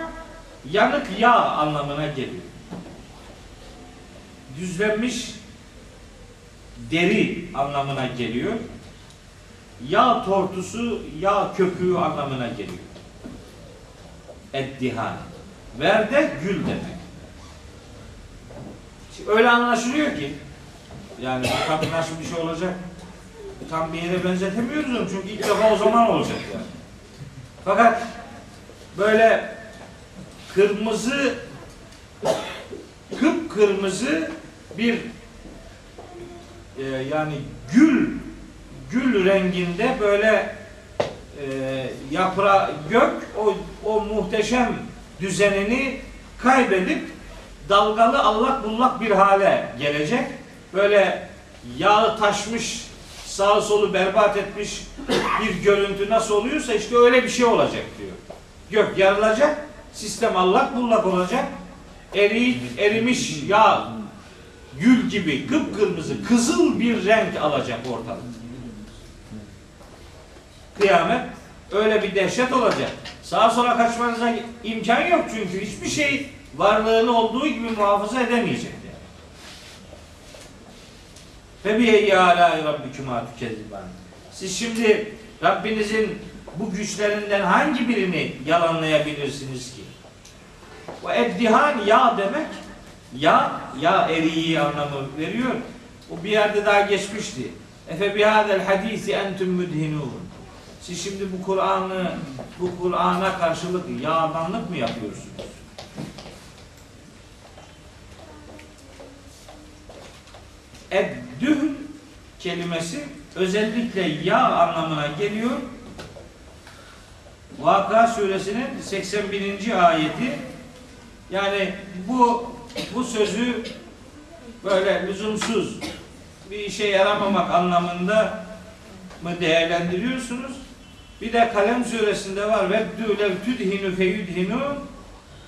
yanık yağ anlamına geliyor. Düzlenmiş deri anlamına geliyor. Yağ tortusu, yağ köpüğü anlamına geliyor. Eddihan. Verde gül demek. Öyle anlaşılıyor ki yani bu tam nasıl bir şey olacak tam bir yere benzetemiyoruz onu çünkü ilk defa o zaman olacak yani. Fakat böyle kırmızı kıpkırmızı bir e, yani gül gül renginde böyle e, yapra gök o, o muhteşem düzenini kaybedip dalgalı allak bullak bir hale gelecek. Böyle yağı taşmış sağı solu berbat etmiş bir görüntü nasıl oluyorsa işte öyle bir şey olacak diyor. Gök yarılacak sistem allak bullak olacak. Eri, erimiş yağ gül gibi kıpkırmızı kızıl bir renk alacak ortalık. Kıyamet öyle bir dehşet olacak. Sağa sola kaçmanıza imkan yok çünkü hiçbir şey varlığını olduğu gibi muhafaza edemeyecek yani. Fe biyeyyi alâi rabbikümâ tükezziban. Siz şimdi Rabbinizin bu güçlerinden hangi birini yalanlayabilirsiniz ki? Ve eddihan ya demek ya ya eriği anlamı veriyor. O bir yerde daha geçmişti. Efe bihadel hadisi entüm müdhinun. Siz şimdi bu Kur'an'ı bu Kur'an'a karşılık yağdanlık mı yapıyorsunuz? Eddühn kelimesi özellikle yağ anlamına geliyor. Vaka suresinin 81. ayeti yani bu bu sözü böyle lüzumsuz bir işe yaramamak anlamında mı değerlendiriyorsunuz? Bir de Kalem suresinde var. Ve lev tudhinu feyudhinu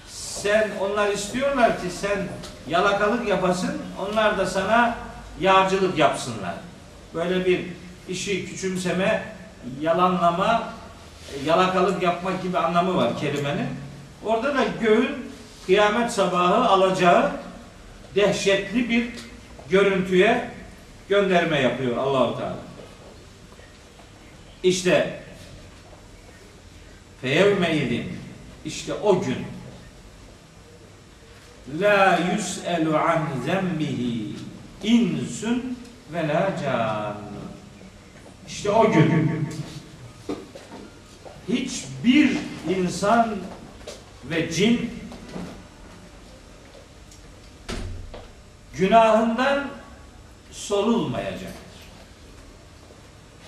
sen onlar istiyorlar ki sen yalakalık yapasın. Onlar da sana yağcılık yapsınlar. Böyle bir işi küçümseme, yalanlama, yalakalık yapmak gibi anlamı var kelimenin. Orada da göğün kıyamet sabahı alacağı dehşetli bir görüntüye gönderme yapıyor Allahu Teala. İşte feyevme idin işte o gün la yus'elu an zembihi insun ve la can. İşte o gün hiçbir insan ve cin günahından sorulmayacaktır.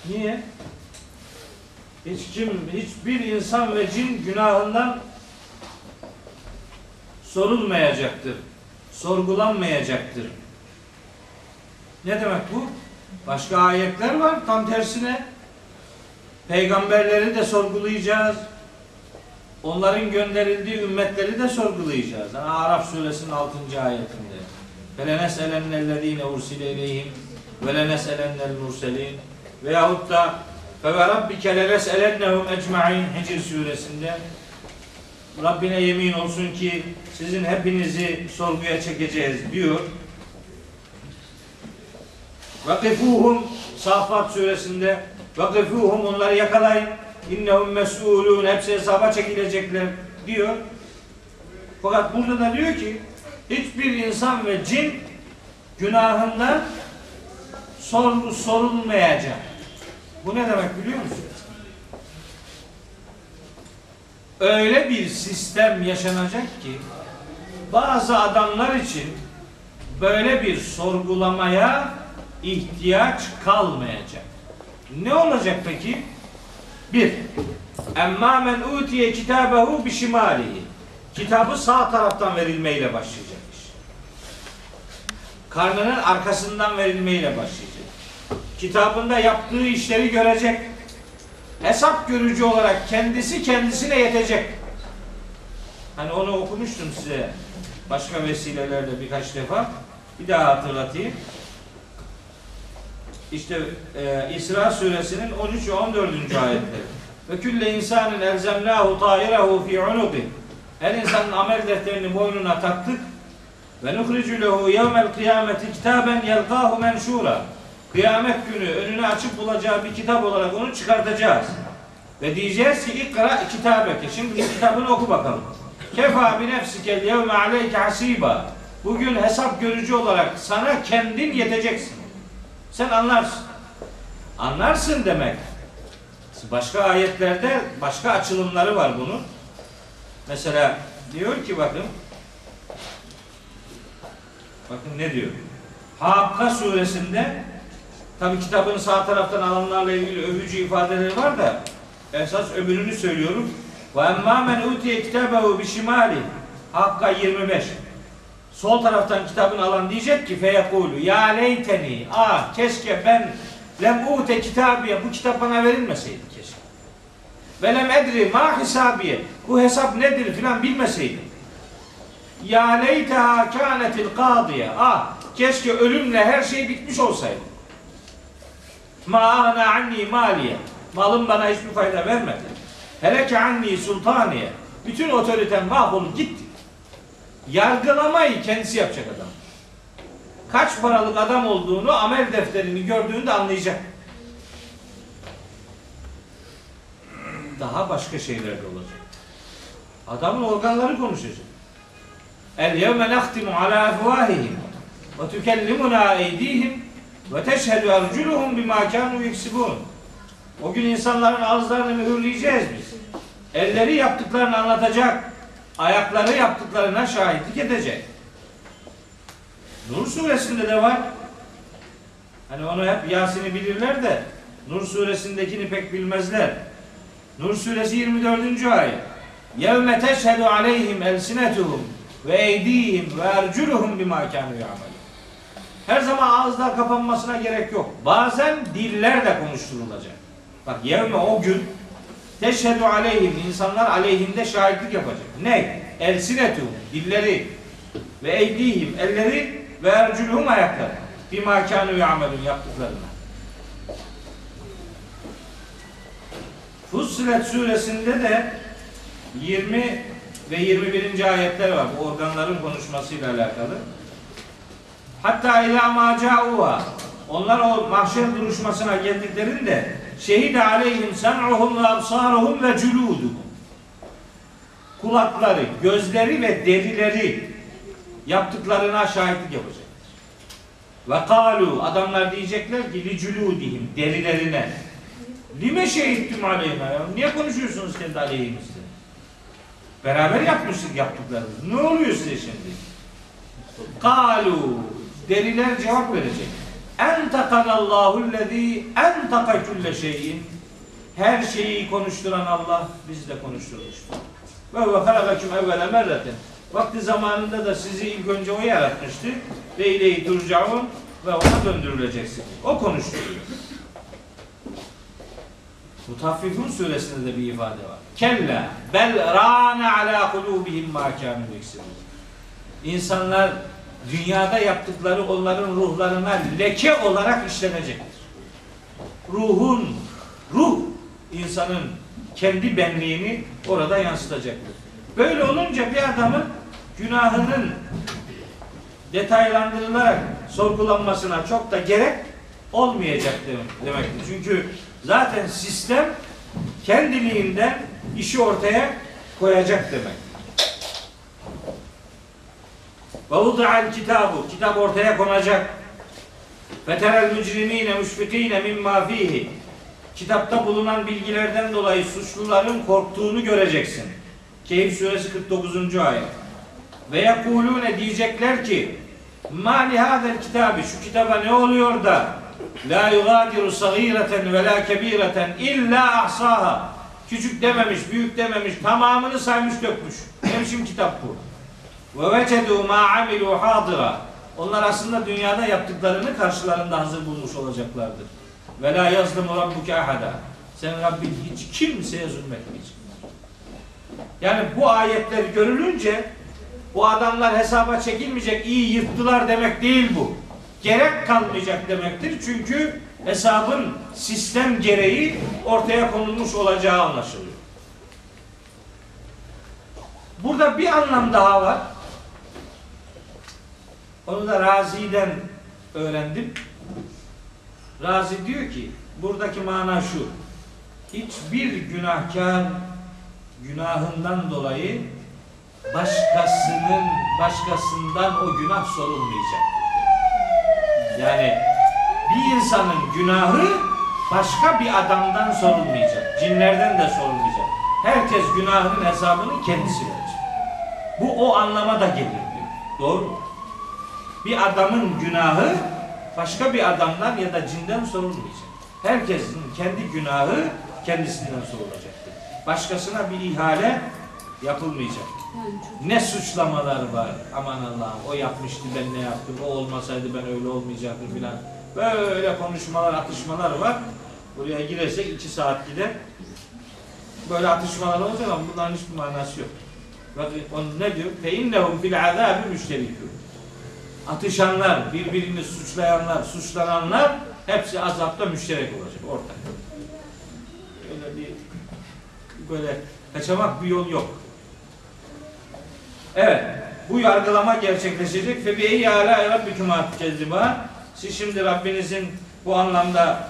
Niye? Hiç kim, hiçbir insan ve cin günahından sorulmayacaktır. Sorgulanmayacaktır. Ne demek bu? Başka ayetler var tam tersine. Peygamberleri de sorgulayacağız. Onların gönderildiği ümmetleri de sorgulayacağız. Yani Araf suresinin 6. ayetinde. فَلَنَسْأَلَنَّ الَّذ۪ينَ اُرْسِلَ اِلَيْهِمْ وَلَنَسْأَلَنَّ الْمُرْسَلِينَ Veyahut da ve ve rabbike leleselennehum ecma'in Hicr suresinde Rabbine yemin olsun ki sizin hepinizi sorguya çekeceğiz diyor. Vakifuhum Safat suresinde Vakifuhum onları yakalayın. İnnehum mesulun hepsi hesaba çekilecekler diyor. Fakat burada da diyor ki hiçbir insan ve cin günahından sorgu sorulmayacak. Bu ne demek biliyor musunuz? Öyle bir sistem yaşanacak ki bazı adamlar için böyle bir sorgulamaya ihtiyaç kalmayacak. Ne olacak peki? Bir, emma men utiye kitabehu bişimalihi. Kitabı sağ taraftan verilmeyle başlayacakmış. Karnının arkasından verilmeyle başlayacak. Kitabında yaptığı işleri görecek. Hesap görücü olarak kendisi kendisine yetecek. Hani onu okumuştum size başka vesilelerle birkaç defa. Bir daha hatırlatayım. İşte e, İsra suresinin 13 ve 14. ayetleri. Ve külle insanın elzemnahu ta'irehu fi unubi. Her insanın amel defterini boynuna taktık. Ve nuhricu lehu yevmel kıyameti kitaben yelqahu menşura. Kıyamet günü önüne açıp bulacağı bir kitap olarak onu çıkartacağız. Ve diyeceğiz ki ikra kitabeke. Şimdi kitabını oku bakalım. Kefa bi nefsikel yevme aleyke hasiba. Bugün hesap görücü olarak sana kendin yeteceksin. Sen anlarsın. Anlarsın demek. Başka ayetlerde başka açılımları var bunun. Mesela diyor ki bakın bakın ne diyor? Hakka suresinde tabi kitabın sağ taraftan alanlarla ilgili övücü ifadeleri var da esas öbürünü söylüyorum. Ve emmâ men utiye kitabehu bişimali Hakka 25 Sol taraftan kitabını alan diyecek ki feyekulu ya leyteni ah keşke ben lem ute kitabiye bu kitap bana verilmeseydi keşke. Ve lem edri ma hisabiye bu hesap nedir filan bilmeseydim. Ya leyteha kânetil kâdiye ah keşke ölümle her şey bitmiş olsaydı. Ma ana anni maliye malım bana hiçbir fayda vermedi. Heleke anni sultaniye bütün otoritem mahvolup gitti. Yargılamayı kendisi yapacak adam. Kaç paralık adam olduğunu amel defterini gördüğünde anlayacak. Daha başka şeyler de olacak. Adamın organları konuşacak. El yevme nahtimu ala efvahihim ve tükellimuna eydihim ve teşhedü erculuhum bima kanu yeksibun. O gün insanların ağızlarını mühürleyeceğiz biz. Elleri yaptıklarını anlatacak. Ayakları yaptıklarına şahitlik edecek. Nur suresinde de var. Hani onu hep Yasin'i bilirler de Nur suresindekini pek bilmezler. Nur suresi 24. ayet. Yevme teşhedü aleyhim elsinetuhum ve eydihim ve erculuhum bima kanu ya'malun. Her zaman ağızlar kapanmasına gerek yok. Bazen diller de konuşturulacak. Bak yevme o gün teşhedü aleyhim insanlar aleyhinde şahitlik yapacak. Ne? Elsinetuhum dilleri ve eydihim elleri ve erculuhum ayakları. Bima kanu ya'malun yaptıklarına. Fussilet suresinde de 20 ve 21. ayetler var. Bu organların konuşmasıyla alakalı. Hatta ila ma ca'uha. Onlar o mahşer duruşmasına geldiklerinde şehide aleyhim sem'uhum ve absaruhum ve culuduhum. Kulakları, gözleri ve derileri yaptıklarına şahitlik yapacaktır. Ve kalu adamlar diyecekler ki li culudihim derilerine Lime şehittim aleyhine ya? Niye konuşuyorsunuz kendi aleyhimizde? Beraber yapmıştık yaptıklarımızı. Ne oluyor size şimdi? Kalu deriler cevap verecek. Entakanallahu lezî entaka külle şeyin. Her şeyi konuşturan Allah bizi de konuşturmuştur. Ve ve halakaküm evvele merreten. Vakti zamanında da sizi ilk önce o yaratmıştı. Ve ileyhi turcaun ve ona döndürüleceksiniz. O konuşturuyor. Mutaffifun suresinde de bir ifade var. Kella bel rana ala kulubihim ma kanu. İnsanlar dünyada yaptıkları onların ruhlarına leke olarak işlenecektir. Ruhun, ruh insanın kendi benliğini orada yansıtacaktır. Böyle olunca bir adamın günahının detaylandırılarak sorgulanmasına çok da gerek olmayacak demektir. Çünkü zaten sistem kendiliğinden işi ortaya koyacak demek. Ve vuda'al kitabu. Kitap ortaya konacak. Feterel mücrimine müşfikine mimma fihi. Kitapta bulunan bilgilerden dolayı suçluların korktuğunu göreceksin. Keyif suresi 49. ayet. Ve yekulune diyecekler ki Ma li hadel kitabı şu kitaba ne oluyor da la yugadiru sagireten ve la kebireten illa ahsaha küçük dememiş, büyük dememiş, tamamını saymış dökmüş. Ne biçim kitap bu? Ve vecedu ma amilu hadira. Onlar aslında dünyada yaptıklarını karşılarında hazır bulmuş olacaklardır. Ve la yazlimu rabbuke ahada. Sen Rabbin hiç kimseye zulmetmeyecek. Yani bu ayetler görülünce bu adamlar hesaba çekilmeyecek, iyi yırttılar demek değil bu. Gerek kalmayacak demektir. Çünkü hesabın sistem gereği ortaya konulmuş olacağı anlaşılıyor. Burada bir anlam daha var. Onu da Razi'den öğrendim. Razi diyor ki buradaki mana şu. Hiçbir günahkar günahından dolayı başkasının başkasından o günah sorulmayacak. Yani bir insanın günahı başka bir adamdan sorulmayacak. Cinlerden de sorulmayacak. Herkes günahının hesabını kendisi verecek. Bu o anlama da gelir. Doğru mu? Bir adamın günahı başka bir adamdan ya da cinden sorulmayacak. Herkesin kendi günahı kendisinden sorulacaktır. Başkasına bir ihale yapılmayacak. Ne suçlamalar var. Aman Allah'ım o yapmıştı ben ne yaptım. O olmasaydı ben öyle olmayacaktım filan. Böyle konuşmalar, atışmalar var. Buraya girersek iki saat gider. Böyle atışmalar olacak ama bunların hiçbir manası yok. Bakın onu ne diyor? Fe innehum fil azabi müşterikûn. Atışanlar, birbirini suçlayanlar, suçlananlar hepsi azapta müşterek olacak ortak. Öyle bir böyle kaçamak bir yol yok. Evet. bu yargılama gerçekleşecek. Fe bi eyyi ala rabbikuma tükezziban. Siz şimdi Rabbinizin bu anlamda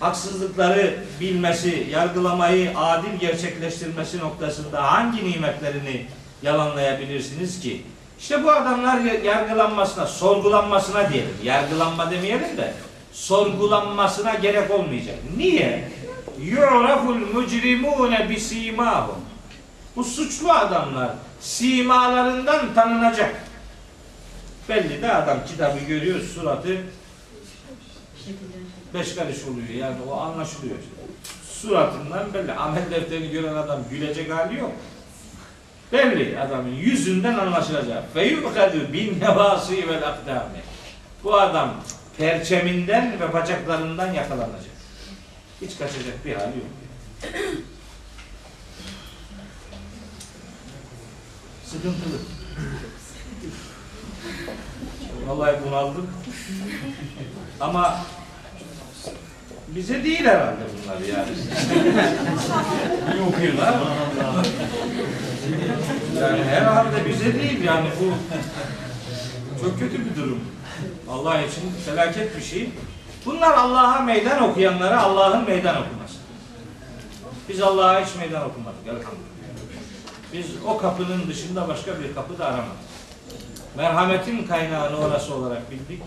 haksızlıkları bilmesi, yargılamayı adil gerçekleştirmesi noktasında hangi nimetlerini yalanlayabilirsiniz ki? İşte bu adamlar yargılanmasına, sorgulanmasına diyelim. Yargılanma demeyelim de sorgulanmasına gerek olmayacak. Niye? Yu'raful mucrimune bisimahum. Bu suçlu adamlar simalarından tanınacak. Belli de adam kitabı görüyor, suratı beş karış oluyor yani o anlaşılıyor. Suratından belli. Amel defterini gören adam gülecek hali yok. Belli adamın yüzünden anlaşılacak. Ve yu'kadu bin nevasi vel akdami. Bu adam perçeminden ve bacaklarından yakalanacak. Hiç kaçacak bir hali yok. Sıkıntılı. Vallahi bunaldım. Ama bize değil herhalde bunlar yani. İyi okuyorlar. Yani herhalde bize değil yani bu çok kötü bir durum. Allah için felaket bir şey. Bunlar Allah'a meydan okuyanlara Allah'ın meydan okuması. Biz Allah'a hiç meydan okumadık elhamdülillah. Biz o kapının dışında başka bir kapı da aramadık. Merhametin kaynağını orası olarak bildik.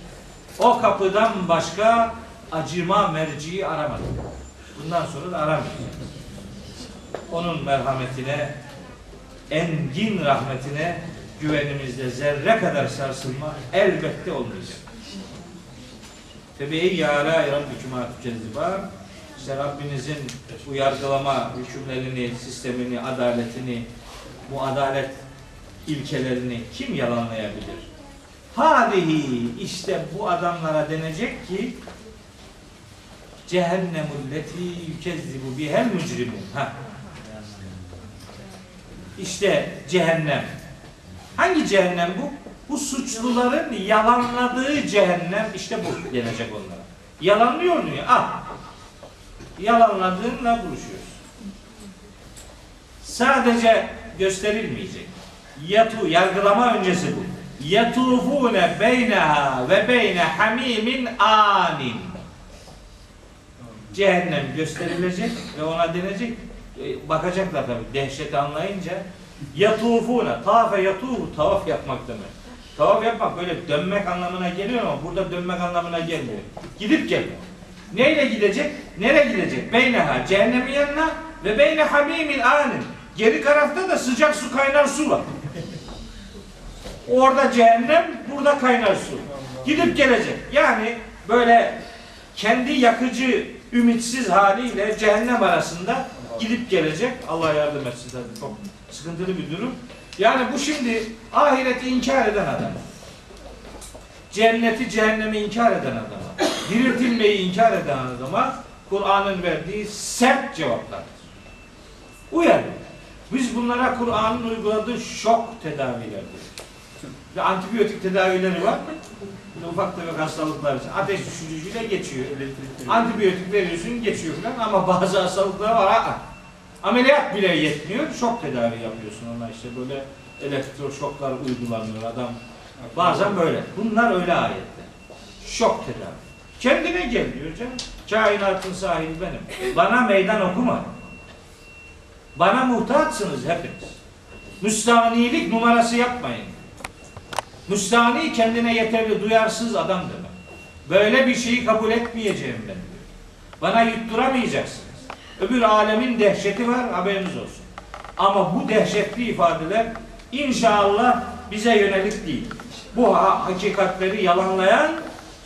O kapıdan başka acıma merciyi aramadık. Bundan sonra da aramayacağız. Onun merhametine, engin rahmetine güvenimizde zerre kadar sarsılma elbette olmayacak. Febeyi yâlâ rabbikümâ tükezzibar. İşte Rabbinizin bu yargılama hükümlerini, sistemini, adaletini, bu adalet ilkelerini kim yalanlayabilir? Hadihi işte bu adamlara denecek ki cehennemul leti yükezzibu bihel mücrimun. Ha. İşte cehennem. Hangi cehennem bu? Bu suçluların yalanladığı cehennem işte bu denecek onlara. Yalanlıyor mu ya? Ah. Yalanladığınla buluşuyoruz. Sadece gösterilmeyecek. Yatu yargılama öncesi bu. Yatufune beyneha ve beyne hamimin anin. Cehennem gösterilecek ve ona denecek. e, Bakacaklar tabii dehşeti anlayınca. Yatufune, tafe yatufu, tavaf yapmak demek. Tavaf yapmak böyle dönmek anlamına geliyor ama burada dönmek anlamına gelmiyor. Gidip gelmek. Neyle gidecek? Nereye gidecek? Beyneha, cehennemin yanına ve beyne hamimin anin. Geri tarafta da sıcak su kaynar su var. Orada cehennem, burada kaynar su. Gidip gelecek. Yani böyle kendi yakıcı, ümitsiz haliyle cehennem arasında gidip gelecek. Allah yardım etsin tabii. Çok sıkıntılı bir durum. Yani bu şimdi ahireti inkar eden adam. Cenneti, cehennemi inkar eden adama, diriltilmeyi inkar eden adama Kur'an'ın verdiği sert cevaplardır. Uyarın. Biz bunlara Kur'an'ın uyguladığı şok tedavilerdir. Ve antibiyotik tedavileri var. Böyle ufak tefek hastalıklar için. Ateş düşürücüyle geçiyor. Antibiyotik veriyorsun geçiyor falan ama bazı hastalıklar var. Aa, ameliyat bile yetmiyor. Şok tedavi yapıyorsun ona işte böyle elektroşoklar uygulanıyor adam. Bazen böyle. Bunlar öyle ayetler. Şok tedavi. Kendine gel diyor canım. Kainatın sahibi benim. Bana meydan okuma. Bana muhtaçsınız hepiniz. Müstahnilik numarası yapmayın. Müstahni kendine yeterli duyarsız adam demek. Böyle bir şeyi kabul etmeyeceğim ben diyor. Bana yutturamayacaksınız. Öbür alemin dehşeti var haberiniz olsun. Ama bu dehşetli ifadeler inşallah bize yönelik değil. Bu ha- hakikatleri yalanlayan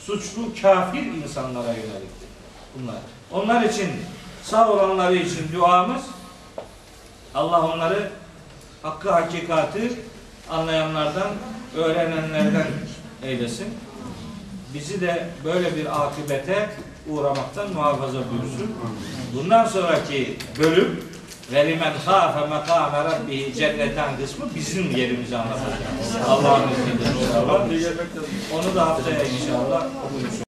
suçlu kafir insanlara yöneliktir. Bunlar. Onlar için sağ olanları için duamız Allah onları hakkı hakikati anlayanlardan, öğrenenlerden eylesin. Bizi de böyle bir akıbete uğramaktan muhafaza buyursun. Bundan sonraki bölüm velimen khâfe mekâme rabbihi cennetten kısmı bizim yerimizi anlatacak. Allah'ın izniyle inşallah. Onu da haftaya inşallah okuyacağız.